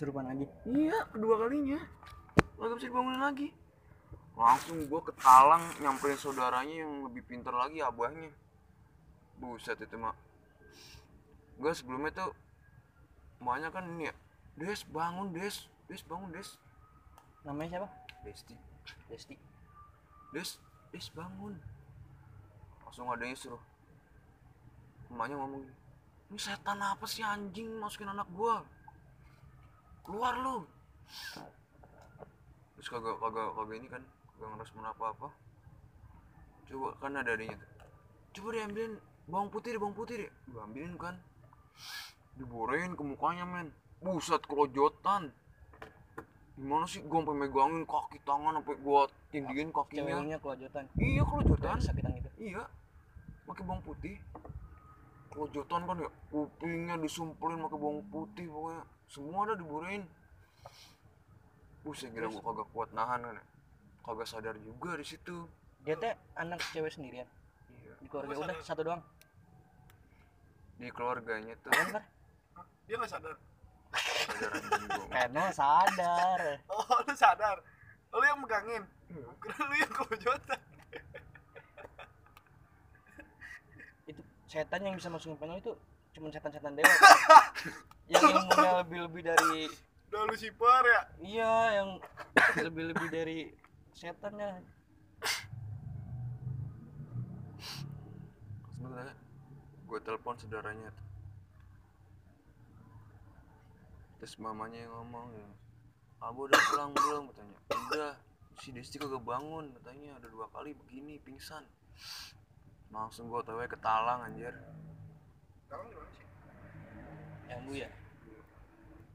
Serupan lagi. iya kedua kalinya. Kagak bisa dibangunin lagi. Langsung gua ke talang nyamperin saudaranya yang lebih pintar lagi abahnya buset itu mak. Gua sebelumnya tuh emaknya kan ini ya. Des bangun des. Des bangun des. Namanya siapa? Desti. Desti. des des bangun. Langsung adanya suruh. Emaknya ngomong ini setan apa sih anjing? Masukin anak gua keluar lu. Terus kagak kagak kagak ini kan kagak ngerespon apa apa coba kan ada adanya tuh. Coba diambilin bawang putih deh bawang putih deh. Gua ambilin kan. Diborehin ke mukanya men. Buset kelojotan. Gimana sih? Gua sampai megangin kaki tangan sampai gua tinggiin kakinya. Ceweknya kelojotan. iya kelojotan. Sakitan gitu. iya. Pakai bawang putih. Kelojotan kan ya? Kupingnya disumpulin pakai bawang putih pokoknya semua ada diborehin Buset kira gua kagak kuat nahan kan ya. Kagak sadar juga di situ. Dia teh anak cewek sendirian. Iya. Di keluarga udah satu doang. Di keluarganya tuh Kan? Dia nggak sadar. sadar sadar. Oh, lu sadar. Lu yang megangin. Kira lu yang kelojotan. Itu setan yang bisa masukin penel itu cuma setan-setan dewa. yang ilmunya lebih-lebih dari Udah Lucifer ya. iya yang lebih-lebih dari setannya. Sebenarnya gue telepon saudaranya. Terus mamanya yang ngomong ya, Abu udah pulang belum katanya. Udah, si Desti kagak bangun katanya ada dua kali begini pingsan. Langsung gue otw ke Talang anjir. Sih? Yang bu ya.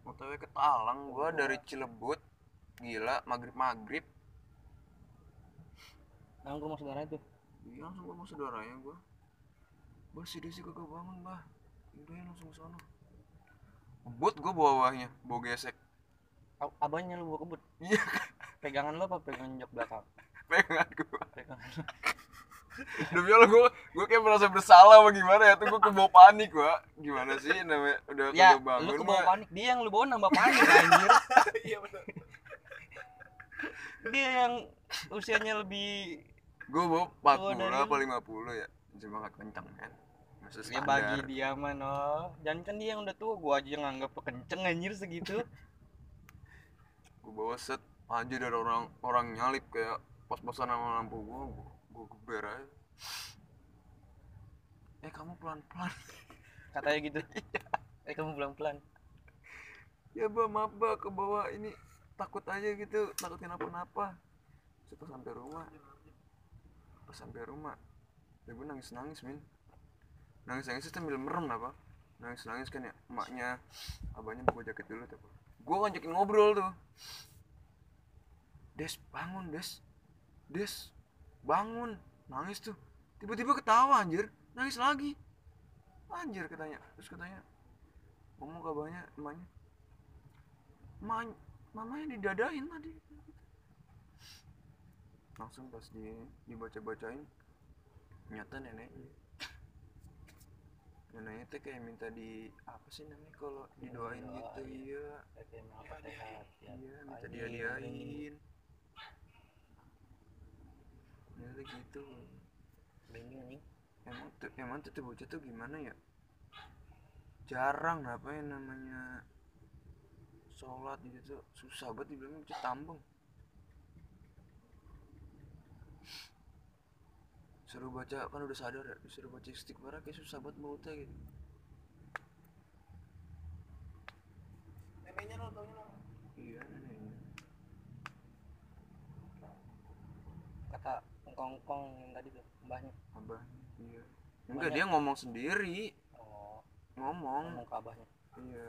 OTW ke Talang gua dari Cilebut. Gila, maghrib-maghrib. Langsung ke rumah saudara itu. Iya, langsung gua sama saudaranya gua. Bah, si Desi kagak bangun, bah. Udah ya langsung ke sono. Ngebut gua bawa bawahnya, bawa gesek. A- Abahnya lu bawa kebut. Iya, Pegangan lo apa pegangan jok belakang? pegangan gua. Pegangan. Demi Allah gua, gua kayak merasa bersalah apa gimana ya tuh gua kebawa panik gua. Gimana sih namanya udah ya, bangun. lu kebawa mah. panik. Dia yang lu bawa nambah panik anjir. Iya benar. Dia yang usianya lebih Gua bawa Oh, 40 dari apa lu. 50 ya. Cuma gak kencang kan. Ya standar. bagi dia mah no. Dan kan dia yang udah tua, gua aja nganggap kenceng anjir segitu. gue bawa set anjir dari orang orang nyalip kayak pas-pasan sama lampu gue gue geber aja. Eh kamu pelan-pelan. Katanya gitu. eh kamu pulang pelan. ya bah maaf bah ke bawah. Ini takut aja gitu takut kenapa-napa Terus pas sampai rumah pas sampai rumah ya gue nangis nangis min. Nangis nangis sambil merem apa nangis nangis kan ya emaknya abahnya buka jaket dulu tuh gue ngajakin ngobrol tuh. Des bangun des. Des bangun. Nangis tuh. Tiba-tiba ketawa anjir. Nangis lagi. Anjir katanya. Terus katanya ngomong ke abahnya emaknya. Ma, mamanya didadain tadi. Langsung pas di dibaca-bacain nyata neneknya. Neneknya tuh kayak minta di apa sih namanya kalau didoain gitu iya Kayak apa sehat. iya minta Anjing. diadiain ternyata gitu. Bingung anjing. emang tuh emang tuh tuh bocah tuh gimana ya? Jarang apa yang namanya sholat gitu tuh. Susah banget dibilangnya bocah tambeng suruh baca kan udah sadar ya disuruh baca istighfar kayak susah banget mulutnya gitu. Neneknya lo taunya lo. iya engkong-engkong yang tadi tuh, mbahnya. abahnya iya enggak dia ngomong sendiri Oh, ngomong ngomong ke abahnya. iya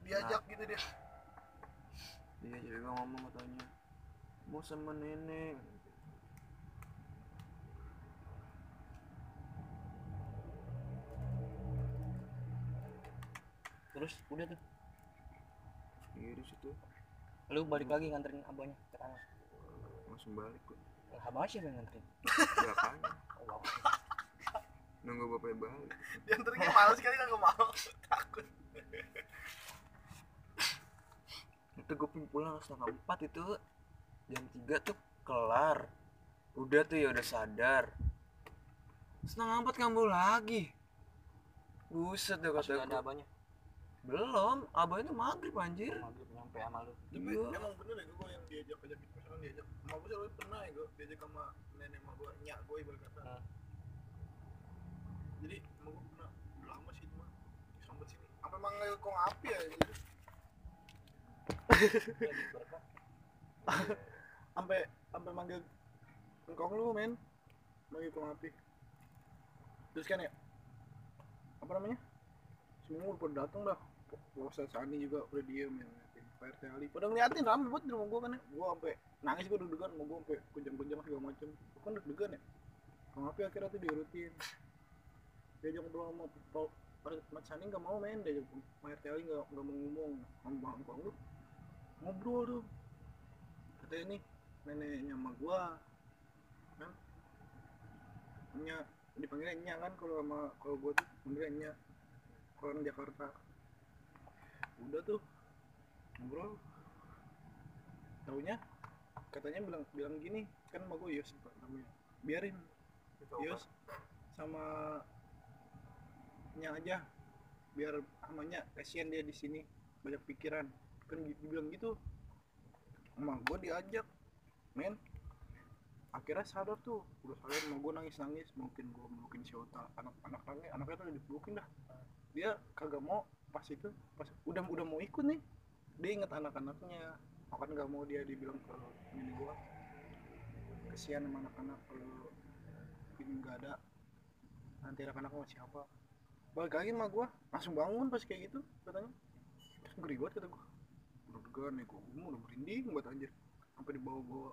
Diajak gitu dia. Iya jadi gua ngomong katanya mau sama nenek Terus udah tuh. iya di situ Lu balik lagi nganterin abahnya ke tanah. Langsung balik Lah, Abah siapa yang nganterin? bapaknya Oh, wow. nunggu bapaknya balik. Diantarnya males kali kagak mau. Takut. itu gue pulang setengah empat itu. Jam tiga tuh kelar. Udah tuh ya udah sadar. Setengah empat kambuh lagi. Buset deh kata udah ada abahnya belum. Abahnya maghrib anjir. Maghrib nyampe sama lu. Tapi Iya. emang bener ya gue yang diajak ajak misalkan diajak gue selalu pernah ya gue diajak sama nenek sama gue nyak gue ibarat kata. Hmm. jadi sama gue pernah lama sih cuma sampai sini. Sampai manggil kong api ya gitu? Sampai sampai manggil engkong lu men. Manggil kong api terus kan ya apa namanya? Semua udah datang dah Proses Sani juga udah diem ya ngeliatin Pak RT Ali ngeliatin rame banget di rumah gua kan ya. Gua sampai nangis gua deg-degan mau gua sampai kunjang-kunjang segala macem. Gua kan deg-degan ya. Kong api akhirnya tuh diurutin. Diajak ngobrol sama Pak Mat Sani nggak mau men diajak Pak RT Ali nggak nggak mau ngomong. Sama engkong lu. Ngobrol tuh. Katanya nih neneknya sama gua kan. Nya dipanggilnya nya kan kalau sama kalau gua tuh panggilnya nya. Kalau orang Jakarta udah tuh. Ngobrol. Taunya katanya bilang bilang gini kan sama gua Yos namanya. Biarin. Yos sama nya aja biar amanya kasihan dia di sini banyak pikiran. Kan dibilang gitu sama gue diajak men. Akhirnya sadar tuh udah sadar mau gue nangis nangis mungkin gue melukin si Ota anak anak anaknya anaknya tuh udah dipelukin dah. Dia kagak mau pas itu pas udah udah mau ikut nih dia inget anak-anaknya. Akan nggak mau dia dibilang ke ini gue kesian sama anak-anak kalau ini nggak ada. Nanti anak-anak mau siapa? Balik lagi sama gue langsung bangun pas kayak gitu katanya. Terus ngeri banget kata degan nih gue udah merinding banget anjir. Sampai dibawa bawa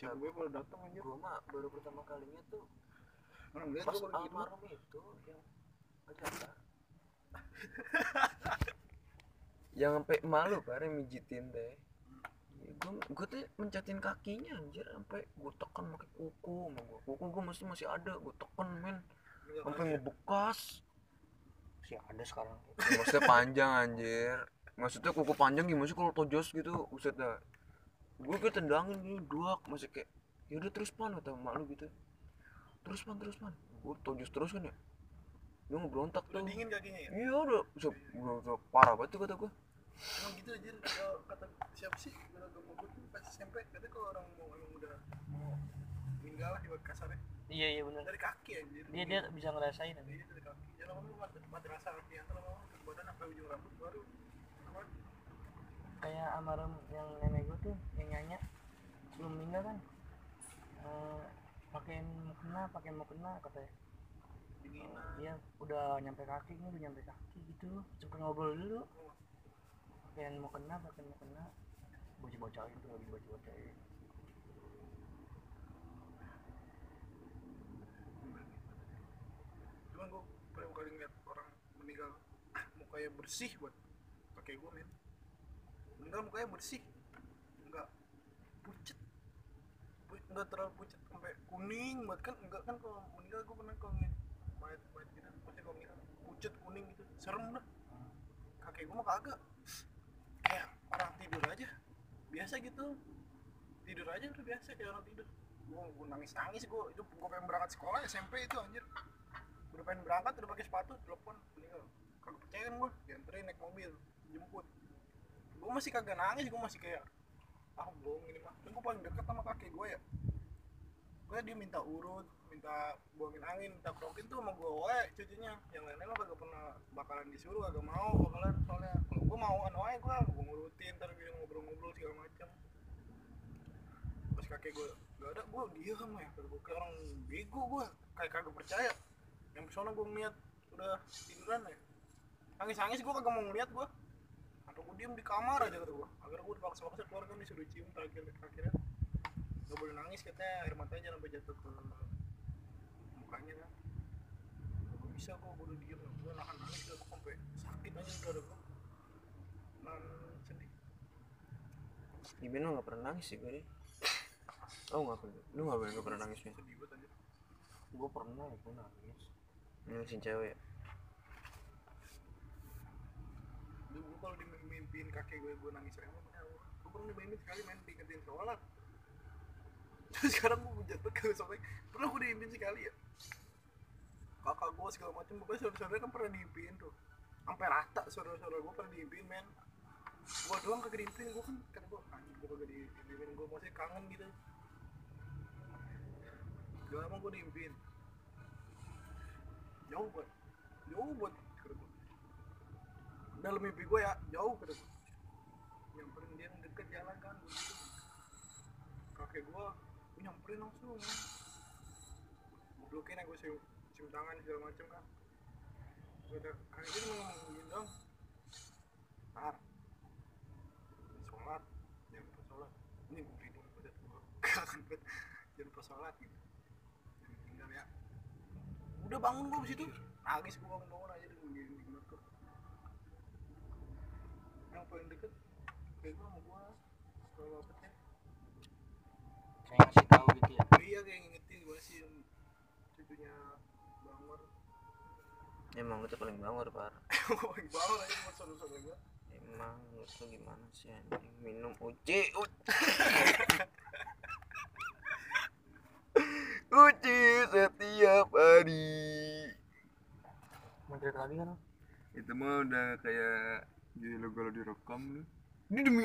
siapa gue kalau datang anjir? Gua mah baru pertama kalinya tuh orang lihat pas baru gitu almarhum itu yang ada yang sampai malu pare mijitin teh. Gue gue tuh mencatin kakinya anjir sampai gue tekan pakai kuku sama gue kuku gue masih masih ada gue tekan men. Sampai ngebekas. Sih ada sekarang. Ya, maksudnya panjang anjir. Maksudnya kuku panjang gimana sih kalau tojos gitu buset dah. Gue kayak tendangin gini duak masih kayak yaudah terus pan kata mak lu gitu. Terus pan terus pan. Gue tojos terus kan ya gue ngebrontak tuh. dingin kakinya ya? Iya udah udah, udah, udah parah banget tuh kata gue emang gitu anjir kalau kata siapa sih kalau gue tuh pas SMP katanya kalau orang mau emang udah mau meninggal ibarat kasarnya. Iya iya benar dari kaki anjir. Dia dia bisa ngerasain iya dari kaki. Ya lama mati mati rasa kaki yang lama ke badan sampai ujung rambut baru apa? Kayak almarhum yang nenek gue tuh yang nyanyi sebelum meninggal kan. Eh pakai mukena pakai mukena katanya dia udah nyampe kaki ini udah nyampe kaki gitu. Cepet ngobrol dulu pakai mukena pakai mukena bocah bocahin tuh lagi bocah bocahin cuman gue pertama kali ngeliat orang meninggal mukanya bersih buat pakai gue men. Meninggal mukanya bersih. Enggak. Pucet. Pu- enggak terlalu pucet sampai kuning banget kan enggak kan kalau meninggal gue pernah kalau ngeliat mayat mayat gitu pasti kalau meninggal pucet kuning gitu. Serem dah kakek gue mah kagak. Kayak orang tidur aja. Biasa gitu. Tidur aja udah biasa kayak orang tidur. Gue gue nangis nangis gue itu gue pengen berangkat sekolah SMP itu anjir. Udah pengen berangkat udah pakai sepatu telepon meninggal. Kagak percaya kan gue dianterin naik mobil jemput. Gue masih kagak nangis gue masih kayak ah bohong ini mah. Kan gue paling deket sama kakek gue ya. Gue dia minta urut minta buangin angin minta krokin tuh sama gue wae cucunya. Yang lain-lain mah kagak pernah bakalan disuruh kagak mau bakalan soalnya kalau gue mau anu wae gue gue ngurutin ntar dia ngobrol-ngobrol segala macam pas kakek gue gak ada gue diam ya. Gue kayak orang bego gue kayak kagak percaya. Yang pesona gue ngeliat udah tiduran ya. Nangis nangis gue kagak mau ngeliat gue atau gue diem di kamar aja kata gue agar gue dipaksa paksa keluar kan disuruh cium terakhir akhirnya gak boleh nangis katanya. Air matanya sampai jatuh ke mukanya. Kan gue bisa kok gue udah diem? Gue nahan nangis gue sampai sakit aja udah ada gue nahan sedih. Iben lo gak pernah nangis sih gue nih Oh gak pernah, lu gak pernah, gak pernah nangis nih sedih banget aja gue pernah ya gue nangis Nangisin cewek ya? dulu kalau dimimpiin kakek gue gue nangis emang gue pernah dimimpiin sekali main diingetin sholat terus sekarang gue banget kalau sholat pernah gue diimpiin sekali ya? Kakak gue segala macam pokoknya saudara-saudara kan pernah diimpiin tuh. Sampai rata saudara-saudara gue pernah diimpiin men. Gue doang kagak diimpiin gue kan kan gue anjing gue kagak diimpiin gue masih kangen gitu. Gak lama gue diimpiin jauh buat jauh buat gue dalam mimpi gue ya jauh kata gue nyamperin dia yang deket jalan kan gue gitu. kakek gue gue nyamperin langsung. Blokin ya gue cium, tangan segala macem kan udah kakek gue cuma ngomong gini dong tar sholat jangan lupa sholat. Ini gue bingung udah gue kangen banget jangan lupa sholat gitu. Jangan tinggal ya. Udah bangun gue situ nangis gue bangun bangun aja deh gini gini tuh yang paling deket kayak gue sama gue sekolah bapaknya kayak ngasih tahu gitu ya. Iya kayak ngingetin gue sih yang cucunya bangor. Emang itu paling bangor par. Paling bangor aja saudara-saudara gue emang lu tuh gimana sih anjing? Minum uji uji. Uci setiap hari. Mau cerita lagi kan itu mah udah kayak jadi lo kalau direkam lu. Ini demi